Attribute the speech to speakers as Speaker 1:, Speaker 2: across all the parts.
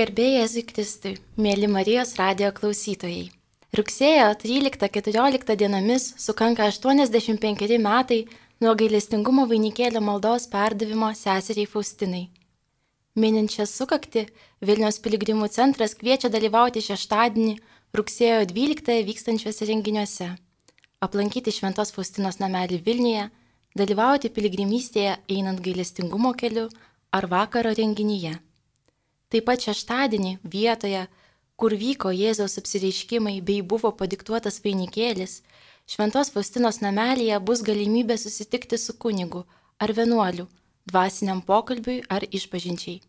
Speaker 1: Garbėjai Zikristui, mėly Marijos radio klausytojai. Rugsėjo 13-14 dienomis sukanka 85 metai nuo gailestingumo vainikėlio maldos perdavimo seseriai Faustinai. Mininčią sukakti Vilniaus piligrimų centras kviečia dalyvauti šeštadienį rugsėjo 12 vykstančiuose renginiuose. Aplankyti Šventos Faustinos namelį Vilniuje, dalyvauti piligrimystėje einant gailestingumo keliu ar vakaro renginyje. Taip pat šeštadienį vietoje, kur vyko Jėzaus apsireiškimai bei buvo padiktuotas vainikėlis, Šventos Faustinos namelėje bus galimybė susitikti su kunigu ar vienuoliu, dvasiniam pokalbiui ar išpažinčiai.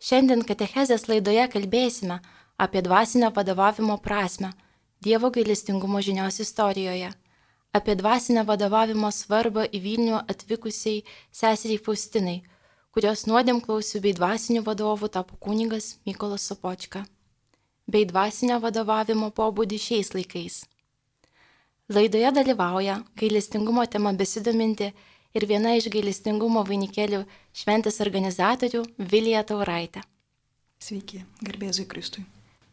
Speaker 1: Šiandien Katechezės laidoje kalbėsime apie dvasinio vadovavimo prasme Dievo gailestingumo žinios istorijoje, apie dvasinio vadovavimo svarbą į Vilnių atvykusiai seseriai Faustinai, kurios nuodėmklausių bei dvasinių vadovų tapo kunigas Mykolas Sopočka, bei dvasinio vadovavimo pobūdį šiais laikais. Laidoje dalyvauja gailestingumo tema besidominti ir viena iš gailestingumo vainikėlių šventės organizatorių Vilija Tauraitė.
Speaker 2: Sveiki, garbėzui Kristui.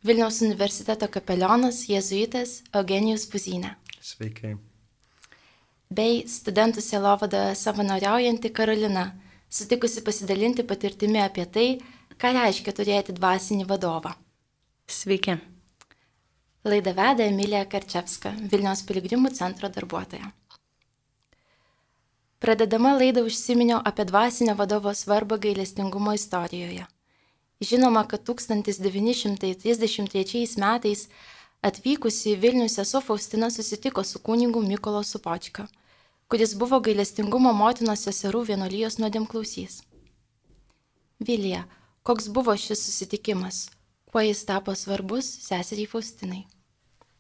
Speaker 1: Vilniaus universiteto kapelionas jėzuitas Eugenijus Puzinė.
Speaker 3: Sveikai.
Speaker 1: Bei studentų sielovada savanoriaujanti Karolina sutikusi pasidalinti patirtimi apie tai, ką reiškia turėti dvasinį vadovą.
Speaker 4: Sveiki.
Speaker 1: Laidą veda Emilija Karčevska, Vilniaus piligrimų centro darbuotoja. Pradedama laidą užsiminiau apie dvasinio vadovo svarbą gailestingumo istorijoje. Žinoma, kad 1933 metais atvykusi į Vilnių sesuo Faustina susitiko su kunigu Mykolo Supočka kuris buvo gailestingumo motinos seserų vienolyjos nuodėmklausys. Vilija, koks buvo šis susitikimas, kuo jis tapo svarbus seseriai Faustinai?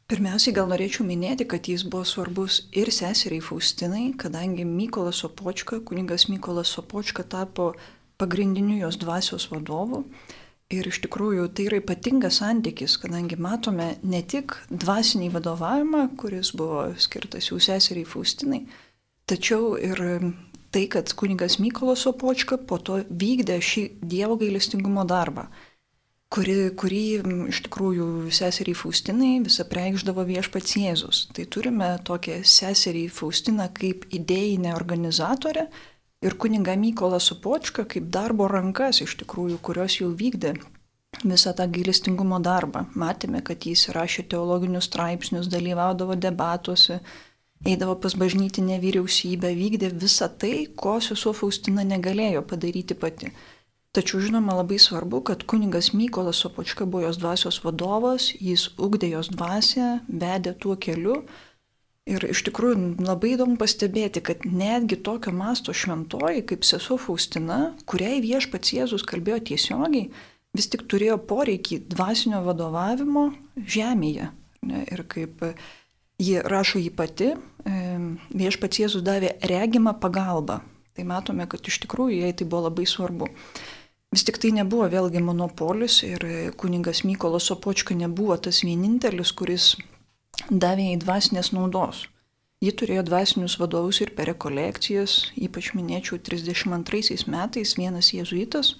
Speaker 2: Pirmiausiai gal norėčiau minėti, kad jis buvo svarbus ir seseriai Faustinai, kadangi Mykolas Sopočka, kuningas Mykolas Sopočka tapo pagrindiniu jos dvasios vadovu. Ir iš tikrųjų tai yra ypatingas santykis, kadangi matome ne tik dvasinį vadovavimą, kuris buvo skirtas jų seseriai Faustinai, Tačiau ir tai, kad kunigas Mykolas Opočka po to vykdė šį Dievo gailestingumo darbą, kuri, kurį iš tikrųjų seseriai Faustinai visą preikždavo viešpats Jėzus. Tai turime tokią seserį Faustiną kaip idėjinę organizatorę ir kuniga Mykolą Sopočką kaip darbo rankas iš tikrųjų, kurios jau vykdė visą tą gailestingumo darbą. Matėme, kad jis rašė teologinius straipsnius, dalyvaudavo debatuose, eidavo pas bažnytinę vyriausybę, vykdė visą tai, ko sesuo Faustina negalėjo padaryti pati. Tačiau žinoma labai svarbu, kad kuningas Mykolas Sopočka buvo jos dvasios vadovas, jis ugdė jos dvasę, vedė tuo keliu. Ir iš tikrųjų labai įdomu pastebėti, kad netgi tokio masto šventoji kaip sesuo Faustina, kuriai viešpats Jėzus kalbėjo tiesiogiai, vis tik turėjo poreikį dvasinio vadovavimo žemėje. Ir kaip Ji rašo jį pati, viešpats Jėzus davė regimą pagalbą. Tai matome, kad iš tikrųjų jai tai buvo labai svarbu. Vis tik tai nebuvo vėlgi monopolis ir kuningas Mykolas Sopočka nebuvo tas vienintelis, kuris davė jai dvasinės naudos. Ji turėjo dvasinius vadovus ir per rekolekcijas, ypač minėčiau 32 metais vienas jėzuitas,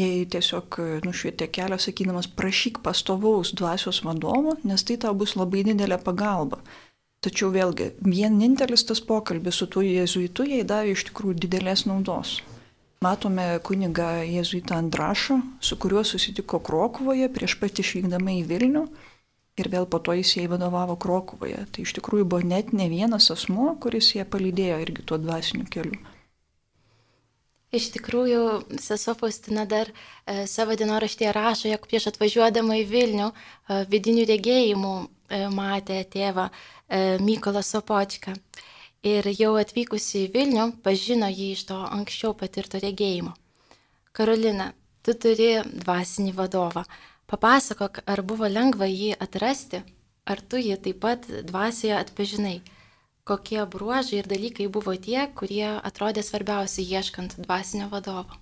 Speaker 2: Jei tiesiog e, nušvietė kelią, sakydamas, prašyk pastovaus dvasios vadovo, nes tai tau bus labai didelė pagalba. Tačiau vėlgi, vienintelis tas pokalbis su tuo jėzuitu jai davė iš tikrųjų didelės naudos. Matome kunigą jėzuitą Andrašą, su kuriuo susitiko Krokuvoje prieš pat išvykdama į Vilnių ir vėl po to jis jai vadovavo Krokuvoje. Tai iš tikrųjų buvo net ne vienas asmuo, kuris ją palydėjo irgi tuo dvasiniu keliu.
Speaker 1: Iš tikrųjų, sesuo Faustina dar e, savo dienoraštėje rašo, jog prieš atvažiuodama į Vilnių e, vidinių regėjimų e, matė tėvą e, Mykolą Sopočką. Ir jau atvykusi į Vilnių, pažino jį iš to anksčiau patirto regėjimo. Karolina, tu turi dvasinį vadovą. Papasakok, ar buvo lengva jį atrasti, ar tu jį taip pat dvasioje atpažinai kokie bruožai ir dalykai buvo tie, kurie atrodė svarbiausi ieškant dvasinio vadovo?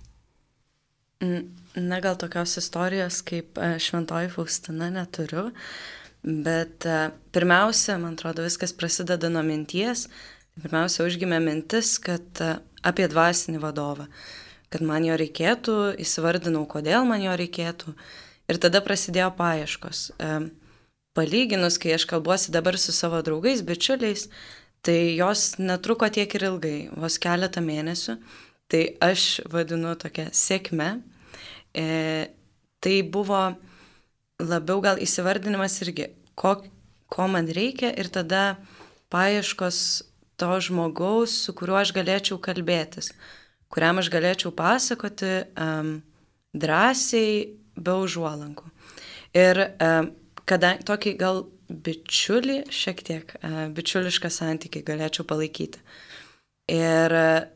Speaker 4: Na, gal tokios istorijos kaip e, Šventoji Faustina neturiu, bet e, pirmiausia, man atrodo, viskas prasideda nuo minties. Pirmiausia, užgimė mintis, kad e, apie dvasinį vadovą, kad man jo reikėtų, įsivardinau, kodėl man jo reikėtų. Ir tada prasidėjo paieškos. Palyginus, kai aš kalbuosi dabar su savo draugais, bičiuliais, tai jos netruko tiek ir ilgai, vos keletą mėnesių. Tai aš vadinu tokia sėkme. E, tai buvo labiau gal įsivardinimas irgi, ko, ko man reikia ir tada paieškos to žmogaus, su kuriuo aš galėčiau kalbėtis, kuriam aš galėčiau pasakoti um, drąsiai, be užuolankų. Ir um, kada tokį gal bičiulį, šiek tiek uh, bičiulišką santykį galėčiau palaikyti. Ir uh,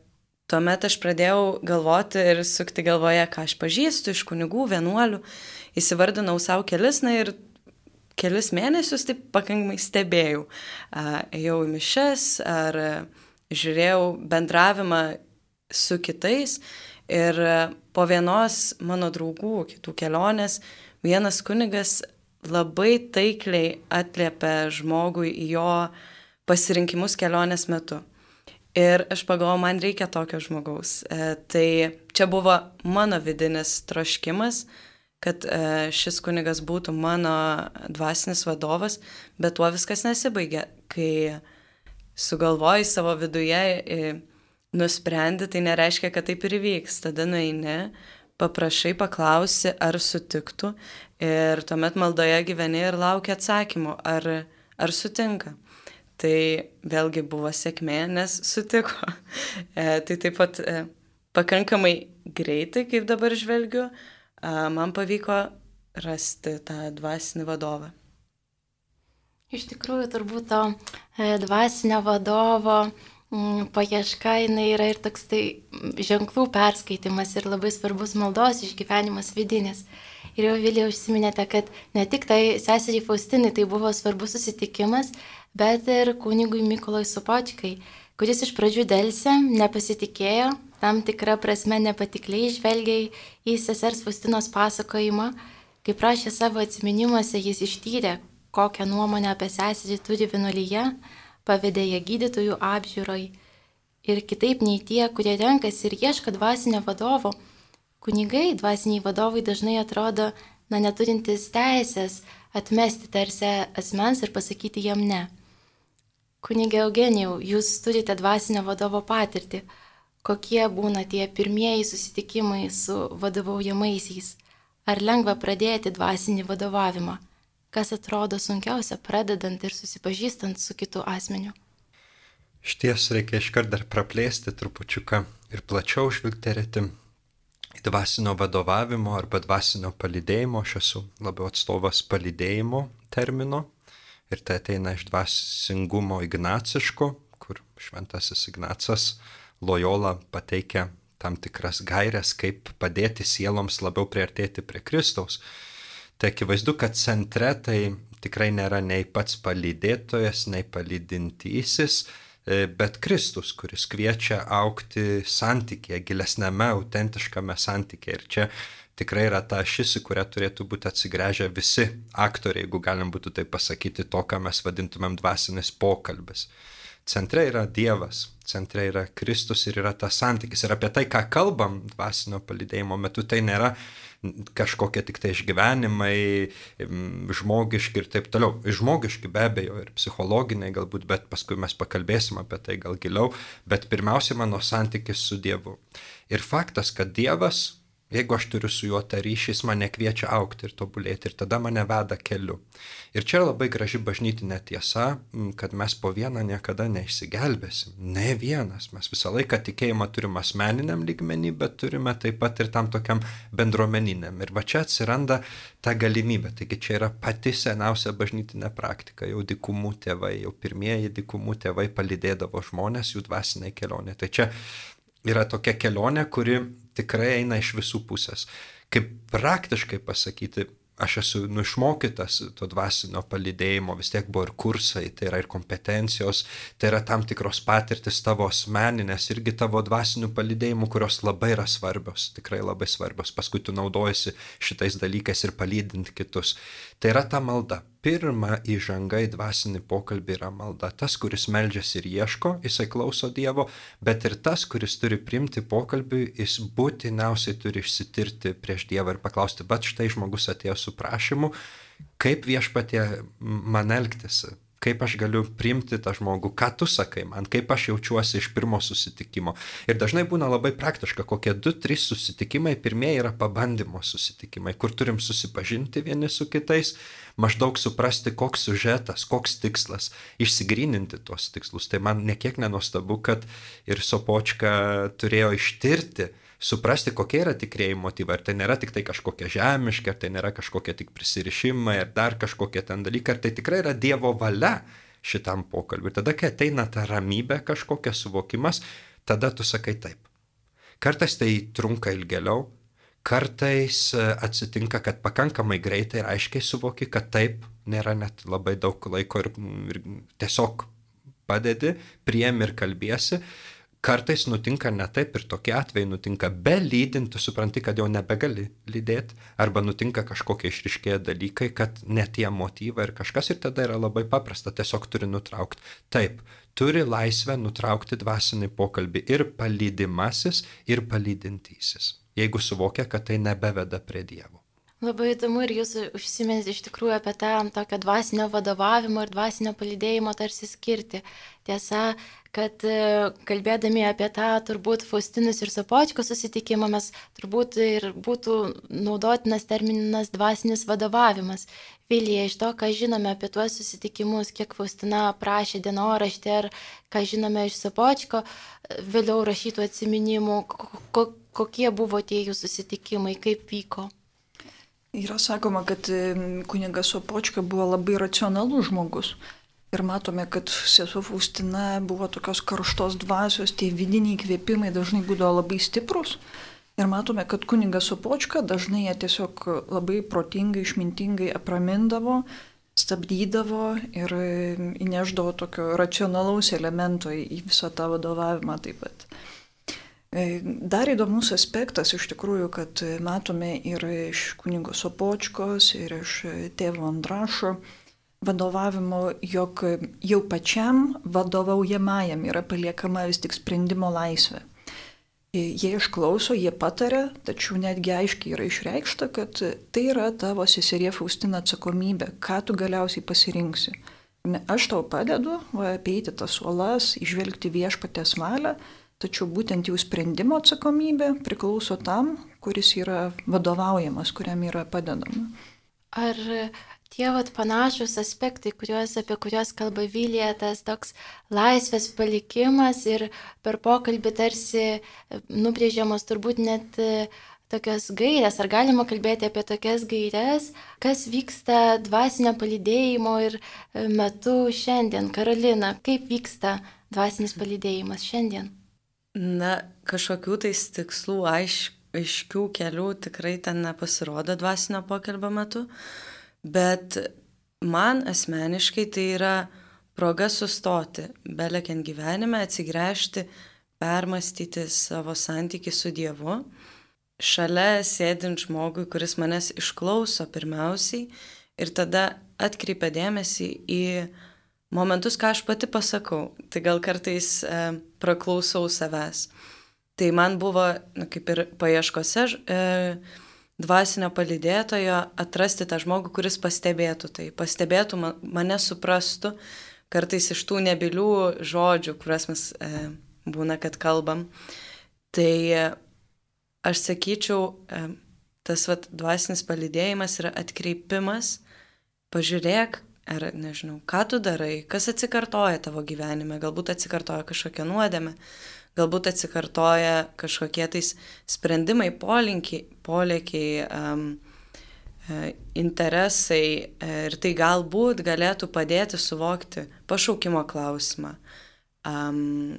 Speaker 4: tuomet aš pradėjau galvoti ir sukti galvoje, ką aš pažįstu iš kunigų, vienuolių, įsivardinau savo kelis, na ir kelis mėnesius taip pakankamai stebėjau. Ėjau į mišes ar žiūrėjau bendravimą su kitais ir po vienos mano draugų, kitų kelionės, vienas kunigas labai taikliai atliepia žmogui jo pasirinkimus kelionės metu. Ir aš pagalvojau, man reikia tokio žmogaus. E, tai čia buvo mano vidinis troškimas, kad e, šis kunigas būtų mano dvasinis vadovas, bet tuo viskas nesibaigė. Kai sugalvoji savo viduje, e, nusprendi, tai nereiškia, kad taip ir įvyks. Tada nueini, paprašai, paklausi, ar sutiktų ir tuomet maldoje gyveni ir laukia atsakymų, ar, ar sutinka. Tai vėlgi buvo sėkmė, nes sutiko. E, tai taip pat e, pakankamai greitai, kaip dabar žvelgiu, man pavyko rasti tą dvasinį vadovą.
Speaker 1: Iš tikrųjų, turbūt to e, dvasinio vadovo paieška jinai yra ir toks tai ženklų perskaitimas ir labai svarbus maldos išgyvenimas vidinis. Ir jau vėliau užsiminėte, kad ne tik tai seseriai Faustinai tai buvo svarbus susitikimas, bet ir kunigui Mykoloj Supočkai, kuris iš pradžių dėlse, nepasitikėjo, tam tikrą prasme nepatikliai žvelgiai į sesers Faustinos pasakojimą, kai prašė savo atminimuose, jis ištyrė, kokią nuomonę apie seserį turi vienolyje, pavedė ją gydytojų apžiūroj. Ir kitaip nei tie, kurie renkasi ir ieško dvasinio vadovo, kunigai, dvasiniai vadovai dažnai atrodo, na, neturintis teisės atmesti tarsi asmens ir pasakyti jam ne. Kunigė Eugenijau, jūs turite dvasinio vadovo patirtį kokie būna tie pirmieji susitikimai su vadovaujamaisiais, ar lengva pradėti dvasinį vadovavimą, kas atrodo sunkiausia pradedant ir susipažįstant su kitu asmeniu.
Speaker 3: Šties reikia iškart dar praplėsti trupučiuką ir plačiau žvilgterėti į dvasinio vadovavimo arba dvasinio palidėjimo, aš esu labiau atstovas palidėjimo termino ir tai ateina iš dvasingumo ignaciško, kur šventasis Ignacas Lojola pateikia tam tikras gairias, kaip padėti sieloms labiau priartėti prie Kristaus. Tai akivaizdu, kad centre tai tikrai nėra nei pats palydėtojas, nei palydintysis, e, bet Kristus, kuris kviečia aukti santykėje, gilesnėme, autentiškame santykėje. Ir čia tikrai yra ta šis, į kurią turėtų būti atsigręžę visi aktoriai, jeigu galim būtų tai pasakyti, to, ką mes vadintumėm dvasinis pokalbis. Centre yra Dievas, centre yra Kristus ir yra tas santykis. Ir apie tai, ką kalbam dvasinio palidėjimo metu, tai nėra kažkokie tik tai išgyvenimai, žmogiški ir taip toliau. Žmogiški be abejo ir psichologiniai galbūt, bet paskui mes pakalbėsim apie tai gal giliau, bet pirmiausia mano santykis su Dievu. Ir faktas, kad Dievas Jeigu aš turiu su juo tą ryšį, jis mane kviečia aukti ir tobulėti ir tada mane veda keliu. Ir čia labai graži bažnytinė tiesa, kad mes po vieną niekada neišsigelbėsim. Ne vienas, mes visą laiką tikėjimą turim asmeniniam lygmenį, bet turime taip pat ir tam tokiam bendruomeniniam. Ir va čia atsiranda ta galimybė. Taigi čia yra pati seniausia bažnytinė praktika. Jau dikumų tėvai, jau pirmieji dikumų tėvai palidėdavo žmonės jų dvasiniai kelionė. Tai čia yra tokia kelionė, kuri tikrai eina iš visų pusės. Kaip praktiškai pasakyti, aš esu nušmokytas to dvasinio palidėjimo, vis tiek buvo ir kursai, tai yra ir kompetencijos, tai yra tam tikros patirtis tavo asmeninės, irgi tavo dvasinių palidėjimų, kurios labai yra svarbios, tikrai labai svarbios, paskui tu naudojasi šitais dalykais ir palydint kitus. Tai yra ta malda. Pirma įžanga į dvasinį pokalbį yra malda. Tas, kuris meldžiasi ir ieško, jisai klauso Dievo, bet ir tas, kuris turi primti pokalbį, jis būtiniausiai turi išsitirti prieš Dievą ir paklausti, bet štai žmogus atėjo su prašymu, kaip viešpatie man elgtis, kaip aš galiu priimti tą žmogų, ką tu sakai man, kaip aš jaučiuosi iš pirmo susitikimo. Ir dažnai būna labai praktiška, kokie du, trys susitikimai, pirmieji yra pabandymo susitikimai, kur turim susipažinti vieni su kitais, maždaug suprasti, koks sužetas, koks tikslas, išsigryninti tuos tikslus. Tai man nekiek nenuostabu, kad ir Sopočka turėjo ištirti, suprasti, kokie yra tikrieji motyvai. Ar tai nėra tik tai kažkokie žemiški, ar tai nėra kažkokie tik prisirišimai, ar dar kažkokie ten dalykai, ar tai tikrai yra Dievo valia šitam pokalbiui. Tada, kai ateina ta ramybė kažkokia suvokimas, tada tu sakai taip. Kartais tai trunka ilgėliau, kartais e, atsitinka, kad pakankamai greitai ir aiškiai suvoki, kad taip nėra net labai daug laiko ir, ir tiesiog padedi, priem ir kalbėsi kartais nutinka ne taip ir tokie atvejai nutinka be lydint, tu supranti, kad jau nebegali lydėti, arba nutinka kažkokie išriškėję dalykai, kad ne tie motyvai ir kažkas ir tada yra labai paprasta, tiesiog turi nutraukti. Taip, turi laisvę nutraukti dvasinį pokalbį ir palydimasis, ir palydintysis, jeigu suvokia, kad tai nebeveda prie Dievo.
Speaker 1: Labai įdomu ir jūs užsiminėte iš tikrųjų apie tą tokio dvasinio vadovavimo ir dvasinio palydėjimo tarsi skirti. Tiesa, kad e, kalbėdami apie tą turbūt Faustinus ir Sopočko susitikimą mes turbūt ir būtų naudotinas terminas dvasinis vadovavimas. Vilija, iš to, ką žinome apie tuos susitikimus, kiek Faustina prašė dienoraštį ar ką žinome iš Sopočko, vėliau rašytų atsiminimų, kokie buvo tie jų susitikimai, kaip vyko.
Speaker 2: Yra sakoma, kad kunigas Sopočka buvo labai racionalus žmogus. Ir matome, kad sesuo Faustina buvo tokios karštos dvasios, tie vidiniai kvėpimai dažnai būdavo labai stiprus. Ir matome, kad kunigas Sopočka dažnai ją tiesiog labai protingai, išmintingai apramindavo, stabdydavo ir įneždavo tokio racionalaus elemento į visą tą vadovavimą taip pat. E, dar įdomus aspektas iš tikrųjų, kad matome ir iš kunigo Sopočkos, ir iš tėvo Andrašo vadovavimo, jog jau pačiam vadovaujamajam yra paliekama vis tik sprendimo laisvė. Jie išklauso, jie patarė, tačiau netgi aiškiai yra išreikšta, kad tai yra tavo seserė Faustina atsakomybė, ką tu galiausiai pasirinksi. Aš tau padedu va, apeiti tas uolas, išvelgti viešpatės valią, Tačiau būtent jų sprendimo atsakomybė priklauso tam, kuris yra vadovaujamas, kuriam yra padedama.
Speaker 1: Ar tie vat, panašus aspektai, kuriuos, apie kuriuos kalba Vilija, tas toks laisvės palikimas ir per pokalbį tarsi nubrėžiamos turbūt net tokios gairės, ar galima kalbėti apie tokias gairės, kas vyksta dvasinio palydėjimo ir metu šiandien. Karolina, kaip vyksta dvasinis palydėjimas šiandien?
Speaker 4: Na, kažkokių tais tikslų aiš, aiškių kelių tikrai ten nepasirodo dvasinio pokalbio metu, bet man asmeniškai tai yra proga sustoti, belekiant gyvenime, atsigręžti, permastyti savo santyki su Dievu, šalia sėdint žmogui, kuris manęs išklauso pirmiausiai ir tada atkreipia dėmesį į momentus, ką aš pati pasakau. Tai gal kartais e, praklausau savęs. Tai man buvo, na, kaip ir paieškose, e, dvasinio palidėtojo atrasti tą žmogų, kuris pastebėtų tai, pastebėtų, mane suprastų, kartais iš tų nebilių žodžių, kuriuos mes e, būna, kad kalbam. Tai e, aš sakyčiau, e, tas vat, dvasinis palidėjimas yra atkreipimas, pažiūrėk, Ar nežinau, ką tu darai, kas atsikartoja tavo gyvenime, galbūt atsikartoja kažkokia nuodėme, galbūt atsikartoja kažkokie tais sprendimai, polinkiai, polėkiai, um, interesai e, ir tai galbūt galėtų padėti suvokti pašaukimo klausimą. Um,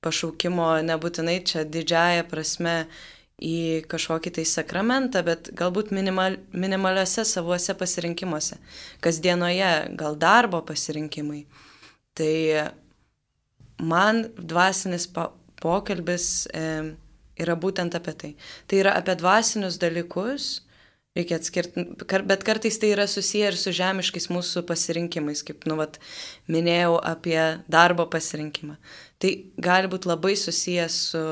Speaker 4: pašaukimo nebūtinai čia didžiaja prasme į kažkokį tai sakramentą, bet galbūt minimal, minimaliuose savuose pasirinkimuose, kasdienoje, gal darbo pasirinkimai. Tai man dvasinis pokalbis e, yra būtent apie tai. Tai yra apie dvasinius dalykus, Reikia atskirti, bet kartais tai yra susiję ir su žemiškais mūsų pasirinkimais, kaip, nu, vat, minėjau apie darbo pasirinkimą. Tai gali būti labai susiję su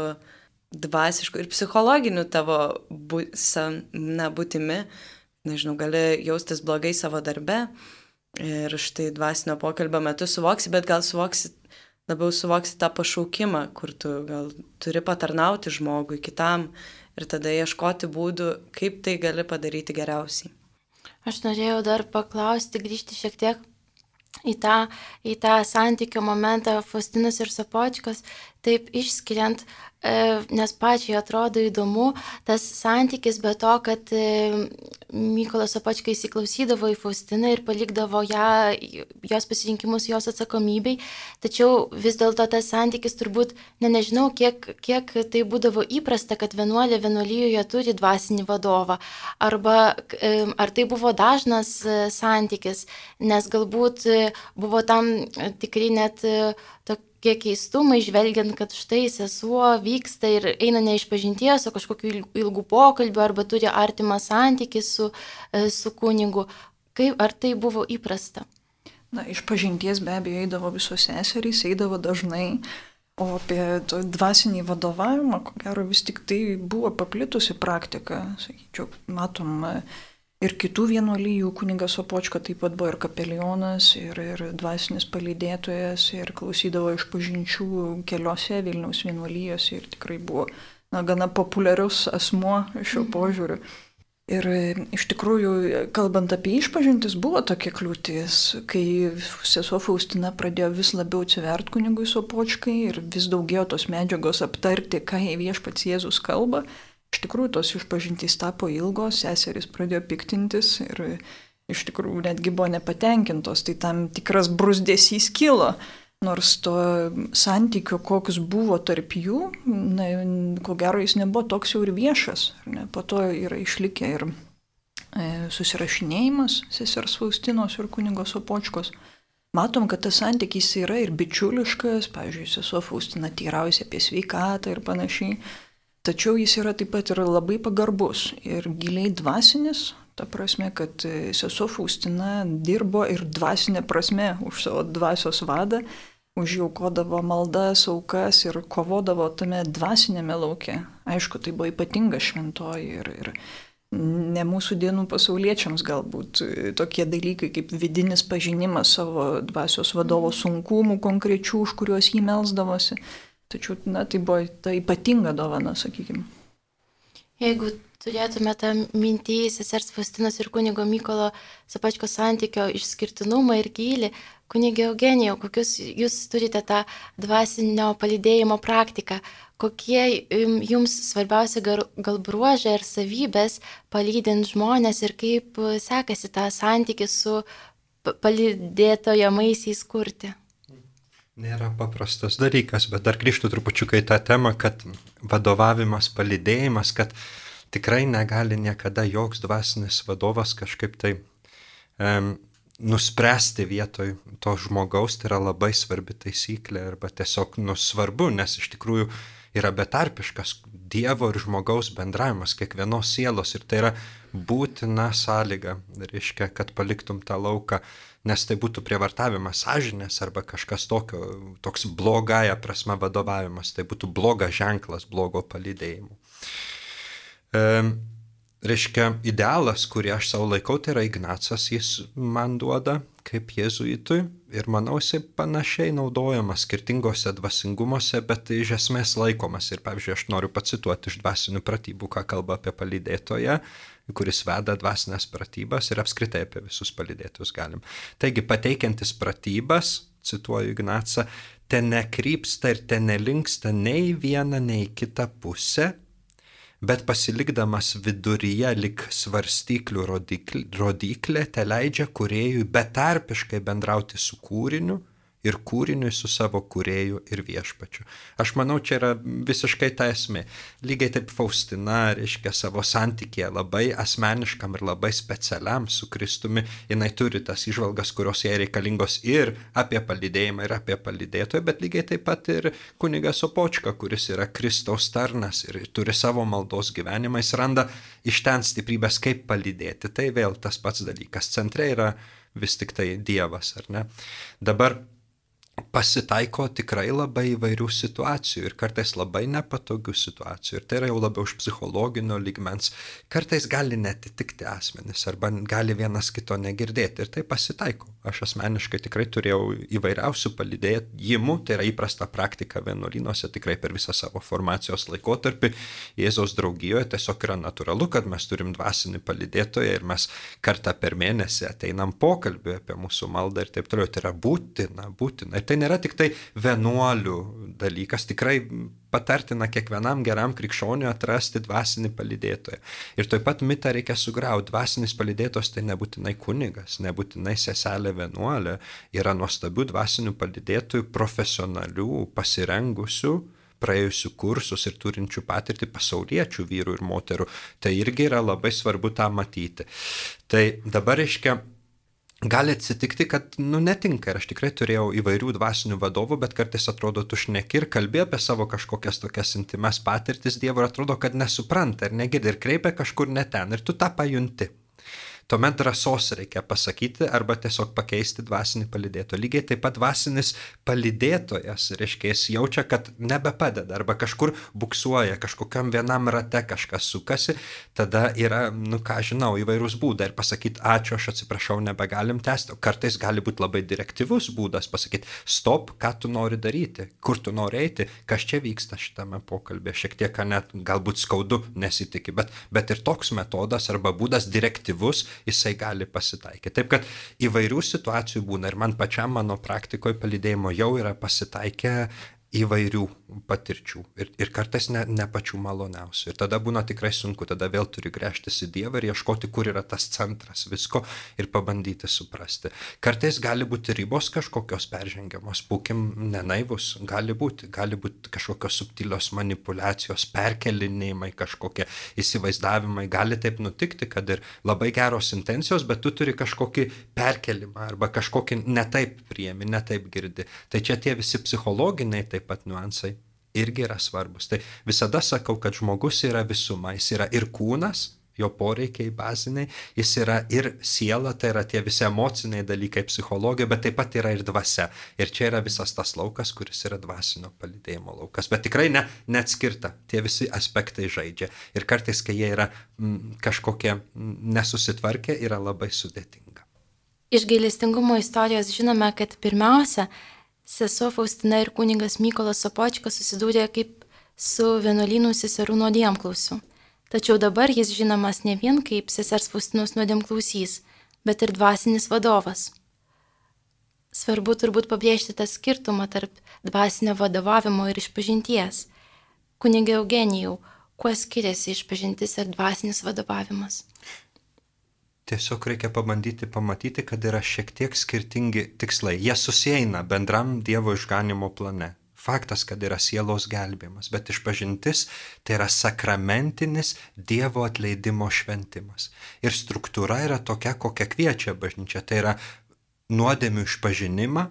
Speaker 4: dvasišku ir psichologiniu tavo bu, sa, na, būtimi. Nežinau, gali jaustis blogai savo darbe ir štai dvasinio pokalbio metu suvoksi, bet gal suvoksi, labiau suvoksi tą pašaukimą, kur tu gal turi patarnauti žmogui, kitam ir tada ieškoti būdų, kaip tai gali padaryti geriausiai.
Speaker 1: Aš norėjau dar paklausti, grįžti šiek tiek į tą, į tą santykio momentą Faustinus ir Sapočkas, taip išskiriant, e, nes pačiai atrodo įdomu tas santykis, be to, kad e, Mykolas Sapočka įsiklausydavo į Faustiną ir palikdavo ją, jos pasirinkimus jos atsakomybei, tačiau vis dėlto tas santykis turbūt, ne nežinau, kiek, kiek tai būdavo įprasta, kad vienuolė vienuolyjoje turi dvasinį vadovą, arba e, ar tai buvo dažnas santykis, nes galbūt buvo tam tikrai net tokie keistumai, žvelgiant, kad štai sesuo vyksta ir eina ne iš pažinties, o kažkokiu ilgų pokalbių arba turi artimą santykį su, e, su kunigu. Kaip, ar tai buvo įprasta?
Speaker 2: Na, iš pažinties be abejo eidavo visos seserys, eidavo dažnai, o apie dvasinį vadovavimą, ko gero, vis tik tai buvo paplitusi praktika, sakyčiau, matom, ir kitų vienuolyjų kunigas Opočka taip pat buvo ir kapelionas, ir, ir dvasinis palydėtojas, ir klausydavo iš pažinčių keliose Vilniaus vienuolyjose ir tikrai buvo na, gana populiarius asmuo šiuo mhm. požiūriu. Ir iš tikrųjų, kalbant apie išpažintis, buvo tokia kliūtis, kai sesuo Faustina pradėjo vis labiau atsivert kunigui Sopočkai ir vis daugiau tos medžiagos aptarti, ką viešpats Jėzus kalba. Iš tikrųjų, tos išpažintys tapo ilgos, seserys pradėjo piktintis ir iš tikrųjų netgi buvo nepatenkintos, tai tam tikras brusdėsys kilo. Nors to santykio, koks buvo tarp jų, na, ko gero jis nebuvo toks jau ir viešas. Ne? Po to yra išlikę ir e, susirašinėjimas sesers Faustinos ir kunigos Opočkos. Matom, kad tas santykis yra ir bičiuliškas, pavyzdžiui, sesuo Faustina teiraujasi apie sveikatą ir panašiai. Tačiau jis yra taip pat ir labai pagarbus ir giliai dvasinis, ta prasme, kad e, sesuo Faustina dirbo ir dvasinė prasme už savo dvasios vadą, už jų kodavo maldas, aukas ir kovodavo tame dvasinėme lauke. Aišku, tai buvo ypatinga šventoji ir, ir ne mūsų dienų pasauliečiams galbūt e, tokie dalykai kaip vidinis pažinimas savo dvasios vadovo sunkumų konkrečių, už kuriuos jį melsdavosi Tačiau, na, tai buvo ta ypatinga dovana, sakykime.
Speaker 1: Jeigu turėtume tą mintį sesers Faustinos ir kunigo Mykolo Sapačko santykio išskirtinumą ir gilį, kunigė Eugenijau, kokius jūs turite tą dvasinio palidėjimo praktiką, kokie jums svarbiausia gal bruožai ir savybės palydint žmonės ir kaip sekasi tą santykį su palydėtojamaisiais kurti
Speaker 3: nėra paprastas dalykas, bet dar grįžtų trupučiukai tą temą, kad vadovavimas, palidėjimas, kad tikrai negali niekada joks dvasinis vadovas kažkaip tai um, nuspręsti vietoj to žmogaus, tai yra labai svarbi taisyklė arba tiesiog nusvarbu, nes iš tikrųjų yra betarpiškas Dievo ir žmogaus bendravimas, kiekvienos sielos ir tai yra būtina sąlyga, reiškia, kad paliktum tą lauką nes tai būtų prievartavimas sąžinės arba kažkas tokio, toks blogąją prasme vadovavimas, tai būtų blogas ženklas blogo palydėjimo. E, reiškia, idealas, kurį aš savo laikau, tai yra Ignacas, jis man duoda kaip jėzuitui ir manau jisai panašiai naudojamas skirtingose dvasingumuose, bet iš esmės laikomas. Ir pavyzdžiui, aš noriu pacituoti iš dvasinių pratybų, ką kalba apie palydėtoją, kuris veda dvasinės pratybas ir apskritai apie visus palydėtus galim. Taigi, pateikiantis pratybas, cituoju Ignacą, ten nekrypsta ir ten nelinksta nei viena, nei kita pusė, bet pasilikdamas viduryje lik svarstyklių rodiklė, rodiklė te leidžia kuriejui betarpiškai bendrauti su kūriniu ir kūriniui su savo kūrėju ir viešpačiu. Aš manau, čia yra visiškai ta esmė. Lygiai taip Faustina, reiškia, savo santykėje labai asmeniškam ir labai specialiam su Kristumi, jinai turi tas išvalgas, kurios jai reikalingos ir apie palidėjimą, ir apie palidėtoją, bet lygiai taip pat ir kunigas Opočka, kuris yra Kristaus tarnas ir turi savo maldos gyvenimą, jis randa iš ten stiprybės, kaip palidėti. Tai vėl tas pats dalykas. Centre yra vis tik tai Dievas, ar ne? Dabar pasitaiko tikrai labai įvairių situacijų ir kartais labai nepatogių situacijų. Ir tai yra jau labiau iš psichologinio ligmens. Kartais gali netitikti asmenys arba gali vienas kito negirdėti. Ir tai pasitaiko. Aš asmeniškai tikrai turėjau įvairiausių palidėjimų, tai yra įprasta praktika vienuolynuose tikrai per visą savo formacijos laikotarpį. Jėzaus draugijoje tiesiog yra natūralu, kad mes turim dvasinį palidėtoją ir mes kartą per mėnesį ateinam pokalbį apie mūsų maldą ir taip toliau. Tai yra būtina, būtina. Ir tai nėra tik tai vienuolių dalykas, tikrai patartina kiekvienam geram krikščioniui atrasti dvasinį palidėtoją. Ir taip pat mitą reikia sugriauti. Dvasinis palidėtos tai nebūtinai kunigas, nebūtinai seselė vienuolė, yra nuostabių dvasinių palidėtojų, profesionalių, pasirengusių praėjusių kursus ir turinčių patirtį pasauliečių vyrų ir moterų. Tai irgi yra labai svarbu tą matyti. Tai dabar reiškia, gali atsitikti, kad, nu, netinka. Ir aš tikrai turėjau įvairių dvasinių vadovų, bet kartais atrodo, tu šneki ir kalbė apie savo kažkokias tokias intimes patirtis Dievo ir atrodo, kad nesupranta ir negirdi ir kreipia kažkur ne ten ir tu tą pajunti. Tuomet drąsos reikia pasakyti arba tiesiog pakeisti dvasinį palidėtoją. Lygiai taip pat dvasinis palidėtojas, reiškia, jis jaučia, kad nebepadeda arba kažkur buksuoja, kažkokiam vienam rate kažkas sukasi, tada yra, nu ką žinau, įvairūs būdai ir pasakyti ačiū, aš atsiprašau, nebegalim tęsti. Kartais gali būti labai direktyvus būdas pasakyti stop, ką tu nori daryti, kur tu nori eiti, kas čia vyksta šitame pokalbė. Šiek tiek net galbūt skaudu nesitikė, bet, bet ir toks metodas arba būdas direktyvus jisai gali pasitaikyti. Taip kad įvairių situacijų būna ir man pačiam mano praktikoje palidėjimo jau yra pasitaikę įvairių patirčių ir, ir kartais ne, ne pačių maloniausių. Ir tada būna tikrai sunku, tada vėl turi grėžtis į Dievą ir ieškoti, kur yra tas centras visko ir pabandyti suprasti. Kartais gali būti ribos kažkokios peržengiamos, būkim nenaivus, gali būti, gali būti kažkokios subtilios manipulacijos, perkelinėjimai, kažkokie įsivaizdavimai, gali taip nutikti, kad ir labai geros intencijos, bet tu turi kažkokį perkelimą arba kažkokį netaip priemi, netaip girdi. Tai čia tie visi psichologiniai, tai taip pat niuansai irgi yra svarbus. Tai visada sakau, kad žmogus yra visuma, jis yra ir kūnas, jo poreikiai baziniai, jis yra ir siela, tai yra tie visi emociniai dalykai, psichologija, bet taip pat yra ir dvasia. Ir čia yra visas tas laukas, kuris yra dvasinio palidėjimo laukas. Bet tikrai ne, neatskirta, tie visi aspektai žaidžia. Ir kartais, kai jie yra m, mm, kažkokie m, mm, nesusitvarkę, yra labai sudėtinga.
Speaker 1: Iš gailestingumo istorijos žinome, kad pirmiausia, sesuo Faustina ir kuningas Mykolas Sopočkas susidūrė kaip su vienuolynų seserų nuodėmklausiu. Tačiau dabar jis žinomas ne vien kaip sesers Faustinos nuodėmklausys, bet ir dvasinis vadovas. Svarbu turbūt pabrėžti tą skirtumą tarp dvasinio vadovavimo ir išpažinties. Kunigė Eugenijau, kuo skiriasi išpažintis ir dvasinis vadovavimas?
Speaker 3: Tiesiog reikia pabandyti pamatyti, kad yra šiek tiek skirtingi tikslai. Jie susieina bendram Dievo išganimo plane. Faktas, kad yra sielos gelbėjimas, bet išpažintis tai yra sakramentinis Dievo atleidimo šventimas. Ir struktūra yra tokia, kokia kviečia bažnyčia. Tai yra nuodėmių išpažinimą,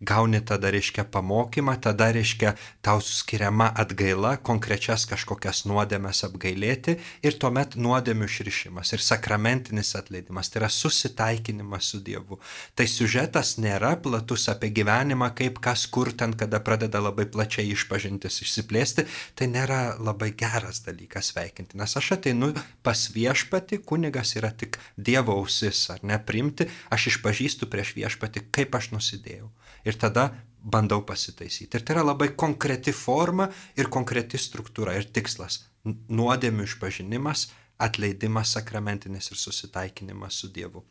Speaker 3: gauni tada reiškia pamokymą, tada reiškia tau skiriama atgaila, konkrečias kažkokias nuodėmes apgailėti ir tuomet nuodėmių išrišimas ir sakramentinis atleidimas, tai yra susitaikinimas su Dievu. Tai siužetas nėra platus apie gyvenimą, kaip kas kur ten, kada pradeda labai plačiai išpažintis išsiplėsti, tai nėra labai geras dalykas veikinti, nes aš ateinu pas viešpati, kunigas yra tik Dievo ausis, ar ne, primti, aš išpažįstu prieš viešpati, kaip aš nusidėjau ir tada bandau pasitaisyti. Ir tai yra labai konkreti forma ir konkreti struktūra ir tikslas - nuodėmių išpažinimas, atleidimas sakramentinis ir susitaikinimas su Dievu.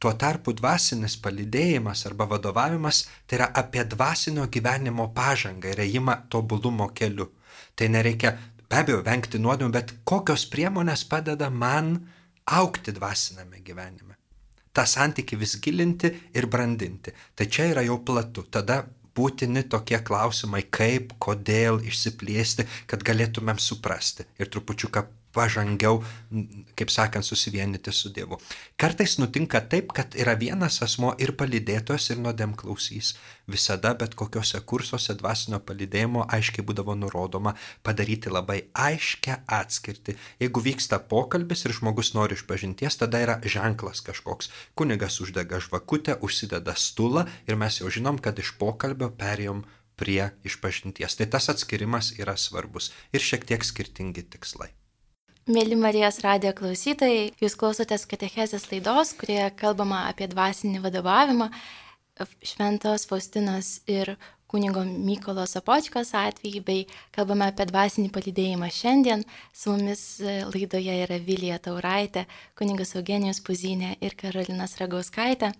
Speaker 3: Tuo tarpu dvasinis palidėjimas arba vadovavimas tai yra apie dvasinio gyvenimo pažangą ir ėjimą tobulumo keliu. Tai nereikia be abejo vengti nuodėmių, bet kokios priemonės padeda man aukti dvasiname gyvenime. Tą santyki vis gilinti ir brandinti. Tai čia yra jau platu. Tada būtini tokie klausimai, kaip, kodėl išsiplėsti, kad galėtumėm suprasti ir trupučiuką pažangiau, kaip sakant, susivienyti su Dievu. Kartais nutinka taip, kad yra vienas asmo ir palydėtos, ir nuodėm klausys. Visada bet kokiuose kursuose dvasinio palydėjimo aiškiai būdavo nurodoma padaryti labai aiškę atskirti. Jeigu vyksta pokalbis ir žmogus nori išpažinties, tada yra ženklas kažkoks. Kunigas uždega žvakutę, užsideda stulą ir mes jau žinom, kad iš pokalbio perėjom prie išpažinties. Tai tas atskirimas yra svarbus ir šiek tiek skirtingi tikslai.
Speaker 1: Mėly Marijos radijo klausytojai, jūs klausotės Katechezės laidos, kurioje kalbama apie dvasinį vadovavimą, Šventos Faustinos ir kunigo Mykolo Sapočkos atvejį, bei kalbame apie dvasinį palydėjimą šiandien. Su mumis e, laidoje yra Vilija Tauraitė, kunigas Eugenijus Puzinė ir Karolinas Ragauskaitė.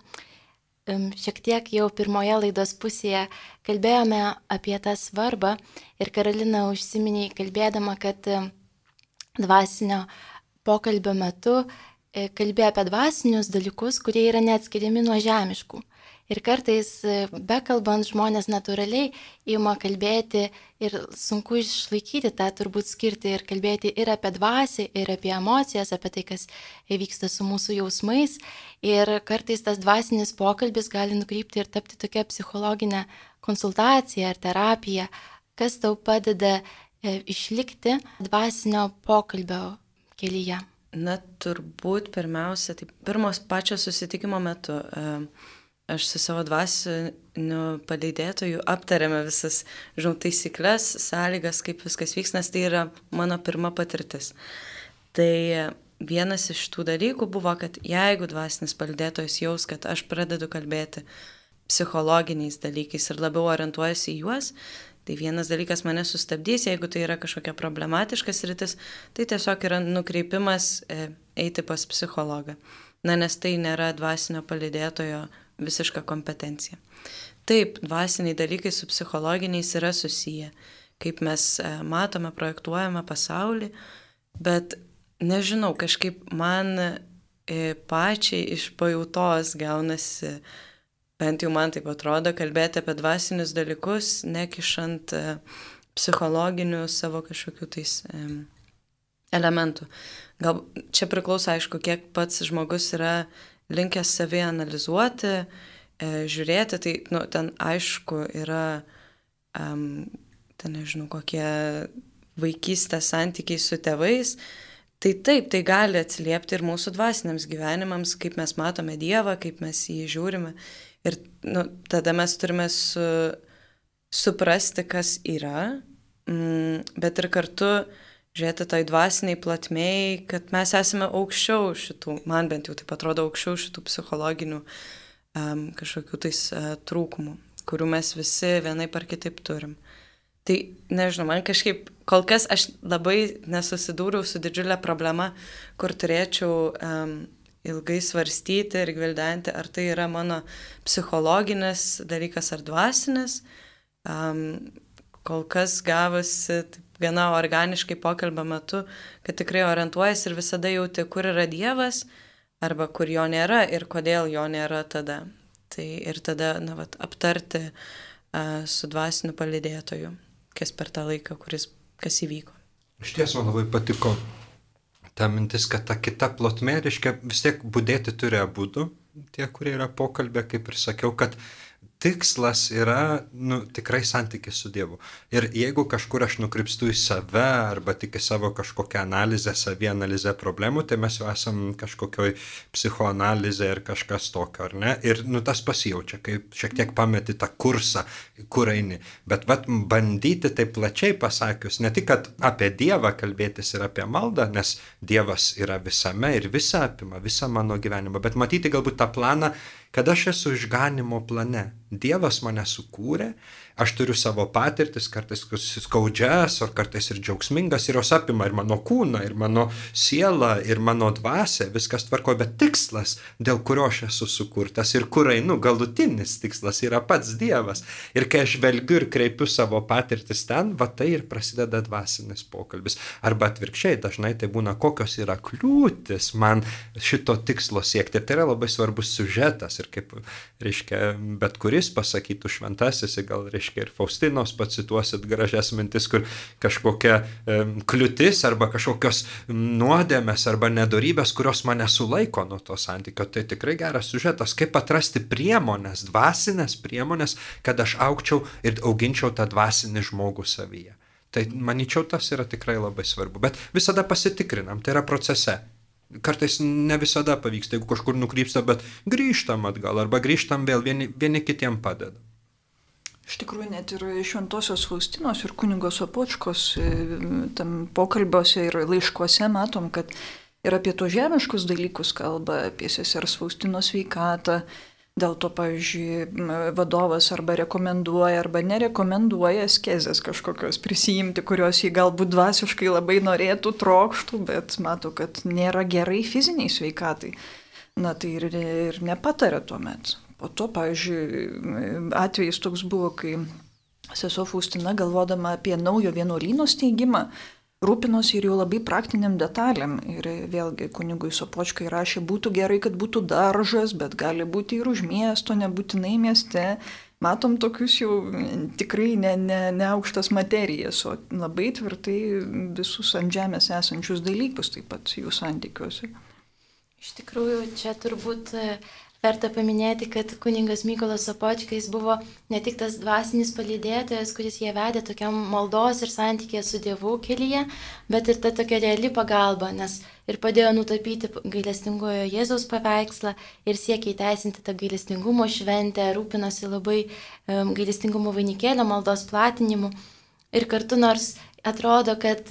Speaker 1: Šiek tiek jau pirmoje laidos pusėje kalbėjome apie tą svarbą ir Karolina užsiminė kalbėdama, kad dvasinio pokalbio metu e, kalbėjo apie dvasinius dalykus, kurie yra neatskiriami nuo žemiškų. Ir kartais, e, bekalbant, žmonės natūraliai įma kalbėti ir sunku išlaikyti tą turbūt skirti ir kalbėti ir apie dvasį, ir apie emocijas, apie tai, kas vyksta su mūsų jausmais. Ir kartais tas dvasinis pokalbis gali nukrypti ir tapti tokia psichologinė konsultacija ar terapija, kas tau padeda išlikti dvasinio pokalbio kelyje?
Speaker 4: Na, turbūt pirmiausia, tai pirmos pačio susitikimo metu e, aš su savo dvasiniu palydėtoju aptarėme visas, žinau, taisyklės, sąlygas, kaip viskas vyks, nes tai yra mano pirma patirtis. Tai vienas iš tų dalykų buvo, kad jeigu dvasinis palydėtojas jaus, kad aš pradedu kalbėti psichologiniais dalykais ir labiau orientuojasi į juos, Tai vienas dalykas mane sustabdys, jeigu tai yra kažkokia problematiškas rytis, tai tiesiog yra nukreipimas e, eiti pas psichologą. Na, nes tai nėra dvasinio palidėtojo visiška kompetencija. Taip, dvasiniai dalykai su psichologiniais yra susiję, kaip mes e, matome, projektuojame pasaulį, bet nežinau, kažkaip man e, pačiai iš pajautos gaunasi bent jau man taip atrodo, kalbėti apie dvasinius dalykus, nekišant e, psichologinių savo kažkokių tais e, elementų. Gal čia priklauso, aišku, kiek pats žmogus yra linkęs savį analizuoti, e, žiūrėti, tai nu, ten aišku yra, um, ten nežinau, kokie vaikystės santykiai su tėvais, Tai taip, tai gali atsiliepti ir mūsų dvasiniams gyvenimams, kaip mes matome Dievą, kaip mes jį žiūrime. Ir nu, tada mes turime su, suprasti, kas yra, mm, bet ir kartu žiūrėti tai dvasiniai platmėjai, kad mes esame aukščiau šitų, man bent jau taip atrodo, aukščiau šitų psichologinių um, kažkokių tais uh, trūkumų, kurių mes visi vienai par kitaip turim. Tai nežinau, man kažkaip kol kas aš labai nesusidūriau su didžiulė problema, kur turėčiau um, ilgai svarstyti ir gvildenti, ar tai yra mano psichologinis dalykas ar dvasinis. Um, kol kas gavosi taip, gana organiškai pokalbio metu, kad tikrai orientuojasi ir visada jauti, kur yra Dievas arba kur jo nėra ir kodėl jo nėra tada. Tai ir tada na, vat, aptarti uh, su dvasiniu palidėtoju, kas per tą laiką, kuris, kas įvyko.
Speaker 3: Iš tiesų man labai patiko ta mintis, kad ta kita plotmė, reiškia, vis tiek būdėti turi abu, tie, kurie yra pokalbė, kaip ir sakiau, kad tikslas yra nu, tikrai santykis su Dievu. Ir jeigu kažkur aš nukrypstu į save arba tik į savo kažkokią analizę, savį analizę problemų, tai mes jau esam kažkokioj psichoanalizė ir kažkas tokio, ar ne? Ir nu, tas pasijaučia, kai šiek tiek pameti tą kursą, kur eini. Bet vat, bandyti taip plačiai pasakius, ne tik, apie Dievą kalbėtis ir apie maldą, nes Dievas yra visame ir visą apima, visą mano gyvenimą, bet matyti galbūt tą planą, kad aš esu išganimo plane Dievas mane sukūrė, aš turiu savo patirtis, kartais skaudžias, ar kartais ir džiaugsmingas, ir jos apima ir mano kūną, ir mano sielą, ir mano dvasę, viskas tvarko, bet tikslas, dėl kurio aš esu sukurtas ir kur einu, galutinis tikslas yra pats Dievas. Ir kai aš velgiu ir kreipiu savo patirtis ten, va tai ir prasideda dvasinis pokalbis. Arba atvirkščiai, dažnai tai būna, kokios yra kliūtis man šito tikslo siekti. Tai yra labai svarbus siužetas ir kaip, reiškia, bet kuris pasakytų šventasis, gal reiškia ir Faustinos pacituosit gražias mintis, kur kažkokia kliūtis arba kažkokios nuodėmės arba nedorybės, kurios mane sulaiko nuo to santykio. Tai tikrai geras sužetas, kaip atrasti priemonės, dvasinės priemonės, kad aš aukčiau ir auginčiau tą dvasinį žmogų savyje. Tai manyčiau, tas yra tikrai labai svarbu. Bet visada pasitikrinam, tai yra procese. Kartais ne visada pavyksta, jeigu kažkur nukrypsta, bet grįžtam atgal arba grįžtam vėl, vieni, vieni kitiem padeda.
Speaker 2: Iš tikrųjų, net ir šventosios Faustinos ir kunigo Sopočkos e, tam pokalbiuose ir laiškuose matom, kad ir apie to žemiškus dalykus kalba, apie sesers Faustinos veikatą, Dėl to, pavyzdžiui, vadovas arba rekomenduoja, arba nerekomenduoja skezės kažkokios prisijimti, kurios jį galbūt dvasiškai labai norėtų, trokštų, bet mato, kad nėra gerai fiziniai sveikatai. Na tai ir, ir nepatarė tuomet. Po to, pavyzdžiui, atvejis toks buvo, kai sesuo Faustina galvodama apie naujo vienuolyno steigimą, rūpinosi ir jau labai praktiniam detalėm. Ir vėlgi kunigui Sopočkai rašė, būtų gerai, kad būtų daržas, bet gali būti ir už miesto, nebūtinai mieste. Matom tokius jau tikrai ne, ne, ne aukštas materijas, o labai tvirtai visus ant žemės esančius dalykus taip pat jų santykiuose.
Speaker 1: Iš tikrųjų, čia turbūt Verta paminėti, kad kuningas Mykolas Sopočkais buvo ne tik tas dvasinis palydėtojas, kuris jie vedė tokiam maldos ir santykė su Dievu kelyje, bet ir ta tokia reali pagalba, nes ir padėjo nutapyti gailestingojo Jėzaus paveikslą ir siekia įteisinti tą gailestingumo šventę, rūpinosi labai um, gailestingumo vainikėlio maldos platinimu. Ir kartu nors atrodo, kad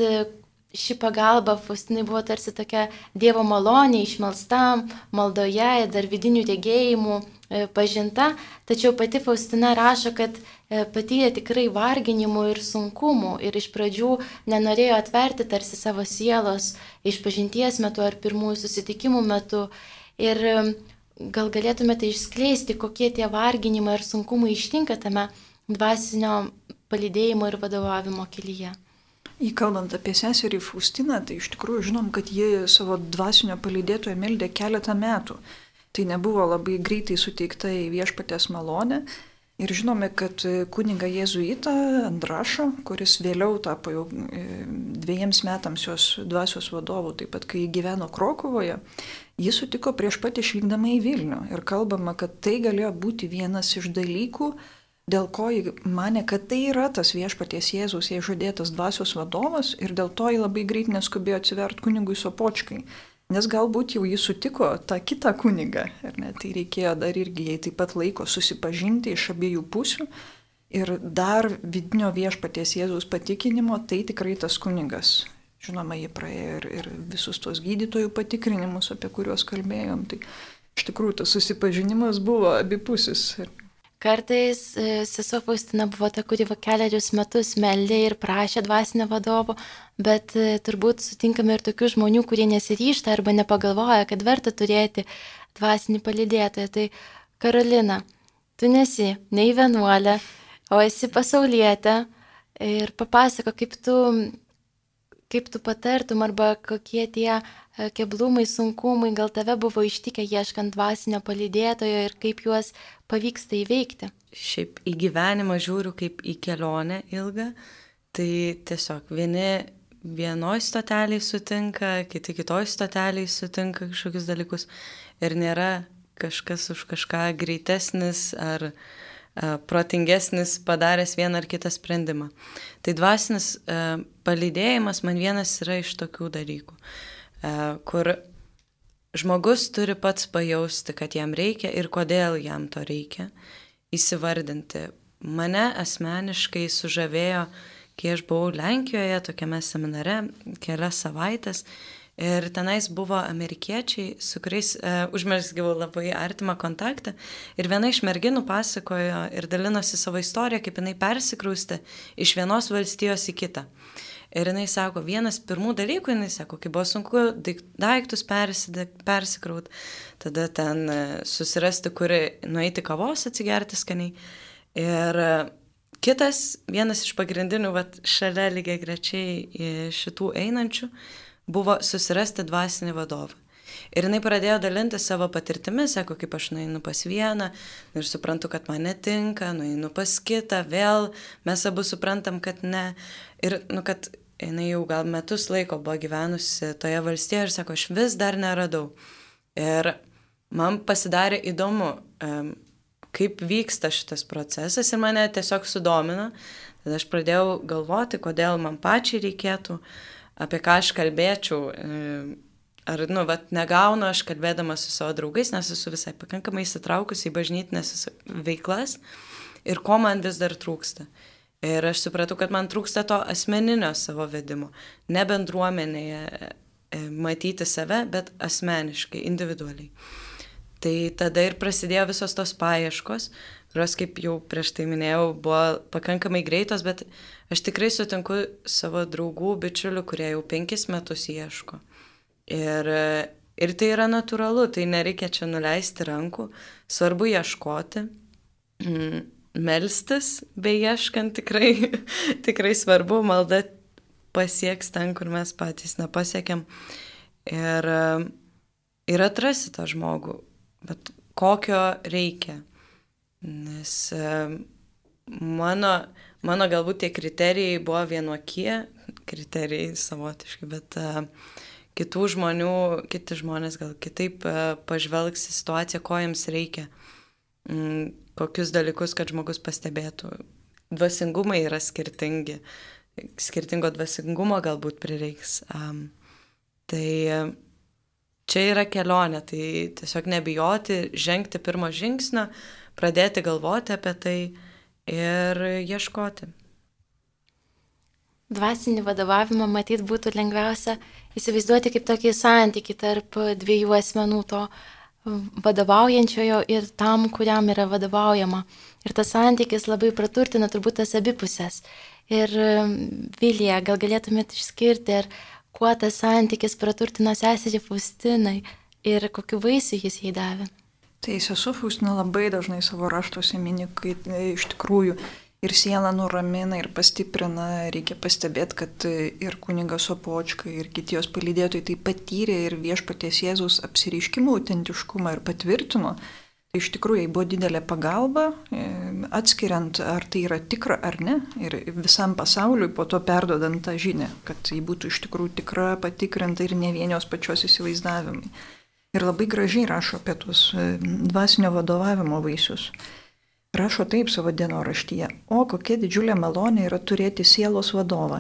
Speaker 1: ši pagalba Faustinai buvo tarsi tokia Dievo malonė, išmelstam, maldoje, dar vidinių regėjimų e, pažinta, tačiau pati Faustina rašo, kad e, patyrė tikrai varginimų ir sunkumų ir iš pradžių nenorėjo atverti tarsi savo sielos iš pažinties metu ar pirmųjų susitikimų metu. Ir e, gal galėtumėte išskleisti, kokie tie varginimai ir sunkumai ištinka tame dvasinio palydėjimo ir vadovavimo kelyje.
Speaker 2: Įkalbant apie seserį Faustiną, tai iš tikrųjų žinom, kad ji savo dvasinio palydėtojo meldė keletą metų. Tai nebuvo labai greitai suteikta į viešpatės malonę. Ir žinome, kad kuniga Jėzuita Andrašo, kuris vėliau tapo jau e, dviejiems metams jos dvasios vadovu, taip pat kai gyveno Krokovoje, jis sutiko prieš pat išvykdama į Vilnių. Ir kalbama, kad tai galėjo būti vienas iš dalykų, dėl ko ji mane, kad tai yra tas viešpaties Jėzus, jai žadėtas dvasios vadovas ir dėl to ji labai greit neskubėjo atsiverti kunigui Sopočkai. Nes galbūt jau jis sutiko tą kitą kunigą, ar ne, tai reikėjo dar irgi jai taip pat laiko susipažinti iš abiejų pusių ir dar vidinio viešpaties Jėzus patikinimo, tai tikrai tas kunigas. Žinoma, jie praėjo ir, ir visus tos gydytojų patikrinimus, apie kuriuos kalbėjom. Tai iš tikrųjų tas susipažinimas buvo abipusis. Ir
Speaker 1: Kartais e, sesuo Faustina buvo ta, kuri va keliarius metus meldė ir prašė dvasinio vadovo, bet e, turbūt sutinkame ir tokių žmonių, kurie nesiryšta arba nepagalvoja, kad verta turėti dvasinį palidėtoją. Tai Karolina, tu nesi nei vienuolė, o esi pasaulietė ir papasako, kaip tu, kaip tu patartum arba kokie tie E, keblumai, sunkumai gal tave buvo ištikę ieškant dvasinio palydėtojo ir kaip juos pavyksta įveikti?
Speaker 4: Šiaip į gyvenimą žiūriu kaip į kelionę ilgą, tai tiesiog vieni vienoj stoteliai sutinka, kiti kitoj stoteliai sutinka kažkokius dalykus ir nėra kažkas už kažką greitesnis ar e, protingesnis padaręs vieną ar kitą sprendimą. Tai dvasinis e, palydėjimas man vienas yra iš tokių dalykų. E, kur žmogus turi pats pajausti, kad jam reikia ir kodėl jam to reikia, įsivardinti. Mane asmeniškai sužavėjo, kai aš buvau Lenkijoje, tokiame seminare, kelias savaitės Ir tenais buvo amerikiečiai, su kuriais e, užmesgiau labai artimą kontaktą. Ir viena iš merginų pasakojo ir dalinosi savo istoriją, kaip jinai persikraustė iš vienos valstijos į kitą. Ir jinai sako, vienas pirmų dalykų, jinai sako, kai buvo sunku daiktus persikraut, tada ten e, susirasti, kur nueiti kavos atsigerti skaniai. Ir e, kitas, vienas iš pagrindinių, vat, šalia lygiai grečiai šitų einančių, buvo susirasti dvasinį vadovą. Ir jinai pradėjo dalinti savo patirtimi, sako, kaip aš nueinu pas vieną ir suprantu, kad man netinka, nueinu pas kitą, vėl mes abu suprantam, kad ne. Ir, nu, kad jinai jau gal metus laiko buvo gyvenusi toje valstijoje ir sako, aš vis dar neradau. Ir man pasidarė įdomu, kaip vyksta šitas procesas ir mane tiesiog sudomino. Tada aš pradėjau galvoti, kodėl man pačiai reikėtų uh, apie ką aš kalbėčiau. E, ar, nu, vat, negaunu aš kalbėdama su savo draugais, nes esu visai pakankamai įsitraukusi į bažnytinės veiklas ir ko man vis dar trūksta. Ir aš supratau, kad man trūksta to asmeninio savo vedimo. Ne bendruomenėje e, matyti save, bet asmeniškai, individualiai. Tai tada ir prasidėjo visos tos paieškos, kurios, kaip jau prieš tai minėjau, buvo pakankamai greitos, bet aš tikrai sutinku savo draugų, bičiulių, kurie jau penkis metus ieško. Ir, ir tai yra natūralu, tai nereikia čia nuleisti rankų, svarbu ieškoti, mm, melstis, beieškant tikrai, tikrai svarbu, malda pasieks ten, kur mes patys nepasiekėm. Ir, ir atrasi tą žmogų, bet kokio reikia. Nes mano, mano galbūt tie kriterijai buvo vienokie, kriterijai savotiški, bet uh, kitų žmonių, kiti žmonės gal kitaip uh, pažvelgs į situaciją, ko jiems reikia, mm, kokius dalykus, kad žmogus pastebėtų. Dvasingumai yra skirtingi, skirtingo dvasingumo galbūt prireiks. Tai čia yra kelionė, tai tiesiog nebijoti, žengti pirmo žingsnio, pradėti galvoti apie tai ir ieškoti.
Speaker 1: Dvasinį vadovavimą matyt būtų lengviausia įsivaizduoti kaip tokį santyki tarp dviejų asmenų, to vadovaujančiojo ir tam, kuriam yra vadovaujama. Ir tas santykis labai praturtina turbūt tas abipusės. Ir Vilija, gal galėtumėt išskirti, ar kuo tas santykis praturtino seserį Faustinai ir kokiu vaisiu jis jai davė?
Speaker 2: Tai sesuo Faustina labai dažnai savo raštuose mini, kai e, iš tikrųjų ir sielą nuramina, ir pastiprina. Reikia pastebėti, kad e, ir kunigas Opočka, ir kiti jos palydėtojai tai patyrė ir viešpaties Jėzus apsiriškimų autentiškumą ir patvirtino. Tai iš tikrųjų jai buvo didelė pagalba, e, atskiriant, ar tai yra tikra ar ne, ir visam pasauliui po to perdodant tą žinią, kad ji būtų iš tikrųjų tikra, patikrinta ir ne vienios pačios įsivaizdavimai. Ir labai gražiai rašo apie tuos e, dvasinio vadovavimo vaisius. Rašo taip savo dienoraštyje, o kokia didžiulė malonė yra turėti sielos vadovą.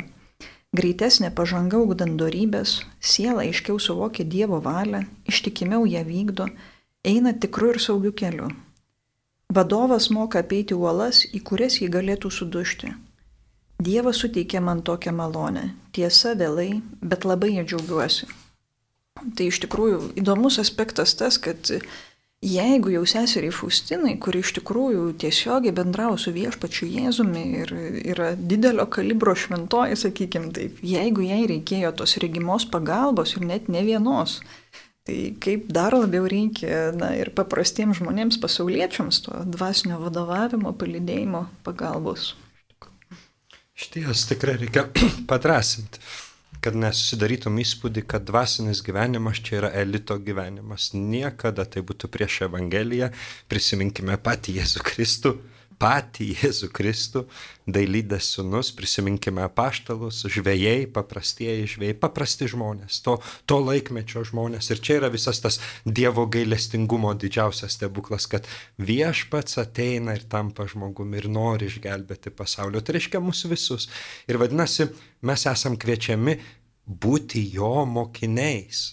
Speaker 2: Greitesnė pažanga ugdant darybės, siela aiškiau suvokia Dievo valią, ištikimiau ją vykdo, eina tikru ir saugiu keliu. Vadovas moka apeiti uolas, į kurias jį galėtų sudušti. Dievas suteikė man tokią malonę. Tiesa vėlai, bet labai ją džiaugiuosi. Tai iš tikrųjų įdomus aspektas tas, kad jeigu jau seseriai Faustinai, kuri iš tikrųjų tiesiogiai bendravo su viešpačiu Jėzumi ir yra didelio kalibro šventoji, sakykime taip, jeigu jai reikėjo tos regimos pagalbos ir net ne vienos, tai kaip dar labiau reikia na, ir paprastiems žmonėms, pasauliečiams to dvasinio vadovavimo, palidėjimo pagalbos.
Speaker 3: Šties tikrai reikia padrasinti kad nesusidarytum įspūdį, kad dvasinis gyvenimas čia yra elito gyvenimas. Niekada tai būtų prieš Evangeliją. Prisiminkime patį Jėzų Kristų, patį Jėzų Kristų, dailydės sunus, prisiminkime paštalus, žvėjai, paprastieji žvėjai, paprasti žmonės, to, to laikmečio žmonės. Ir čia yra visas tas Dievo gailestingumo didžiausias stebuklas, kad viešpats ateina ir tampa žmogumi ir nori išgelbėti pasaulio. Tai reiškia mūsų visus. Ir vadinasi, mes esam kviečiami būti jo mokiniais.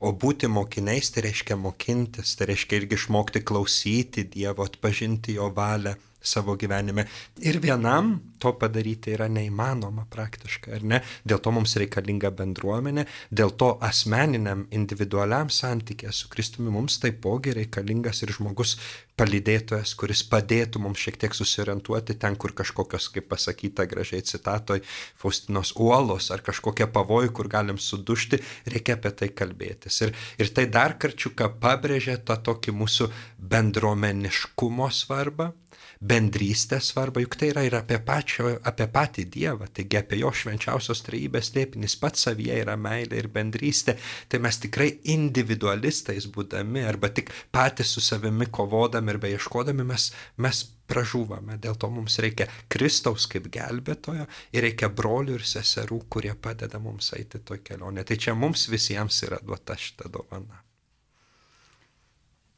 Speaker 3: O būti mokiniais tai reiškia mokintis, tai reiškia irgi išmokti klausyti Dievo, atpažinti jo valią, savo gyvenime. Ir vienam to padaryti yra neįmanoma praktiškai, ar ne? Dėl to mums reikalinga bendruomenė, dėl to asmeniniam, individualiam santykė su Kristumi mums taipogi reikalingas ir žmogus palydėtojas, kuris padėtų mums šiek tiek susiorientuoti ten, kur kažkokios, kaip pasakyta gražiai citatoj, Faustinos uolos ar kažkokie pavojai, kur galim sudušti, reikia apie tai kalbėtis. Ir, ir tai dar karčiuką pabrėžia tą tokį mūsų bendruomeniškumo svarbą bendrystės svarbą, juk tai yra ir apie, pačio, apie patį Dievą, taigi apie jo švenčiausios trejybės slėpinis pats savyje yra meilė ir bendrystė, tai mes tikrai individualistais būdami arba tik patys su savimi kovodami ir beieškodami mes, mes pražūvame. Dėl to mums reikia Kristaus kaip gelbėtojo ir reikia brolių ir seserų, kurie padeda mums eiti toj kelionė. Tai čia mums visiems yra duota šita dovana.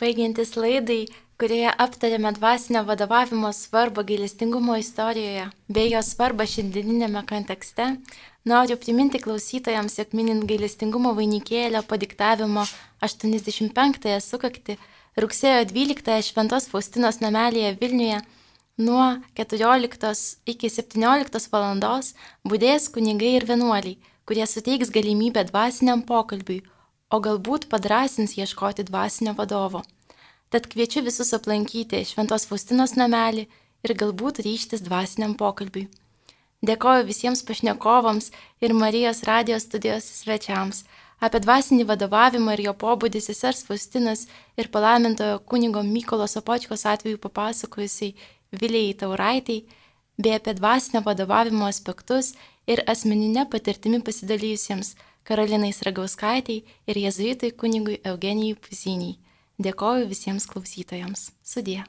Speaker 1: Baigiantis laidai, kurioje aptarėme dvasinio vadovavimo svarbą gailestingumo istorijoje bei jo svarbą šiandieninėme kontekste, noriu priminti klausytojams, jog minint gailestingumo vainikėlio padiktavimo 85-ąją sukakti rugsėjo 12-ąją Šventos Faustinos namelėje Vilniuje nuo 14 iki 17 val. būdės kunigai ir vienuoliai, kurie suteiks galimybę dvasiniam pokalbiui, o galbūt padrasins ieškoti dvasinio vadovo. Tad kviečiu visus aplankyti Šventos Faustinos namelį ir galbūt ryštis dvasiniam pokalbiui. Dėkoju visiems pašnekovams ir Marijos radijos studijos svečiams. Apie dvasinį vadovavimą ir jo pobūdį sesers Faustinas ir palaimintojo kunigo Mykolo Sopočkos atveju papasakojusiai Vilijai Tauraitai, bei apie dvasinio vadovavimo aspektus ir asmeninę patirtimi pasidalijusiems Karolinai Sragauskaitai ir jezuitui kunigui Eugenijui Puziniai. Dėkoju visiems klausytojams. Sudie.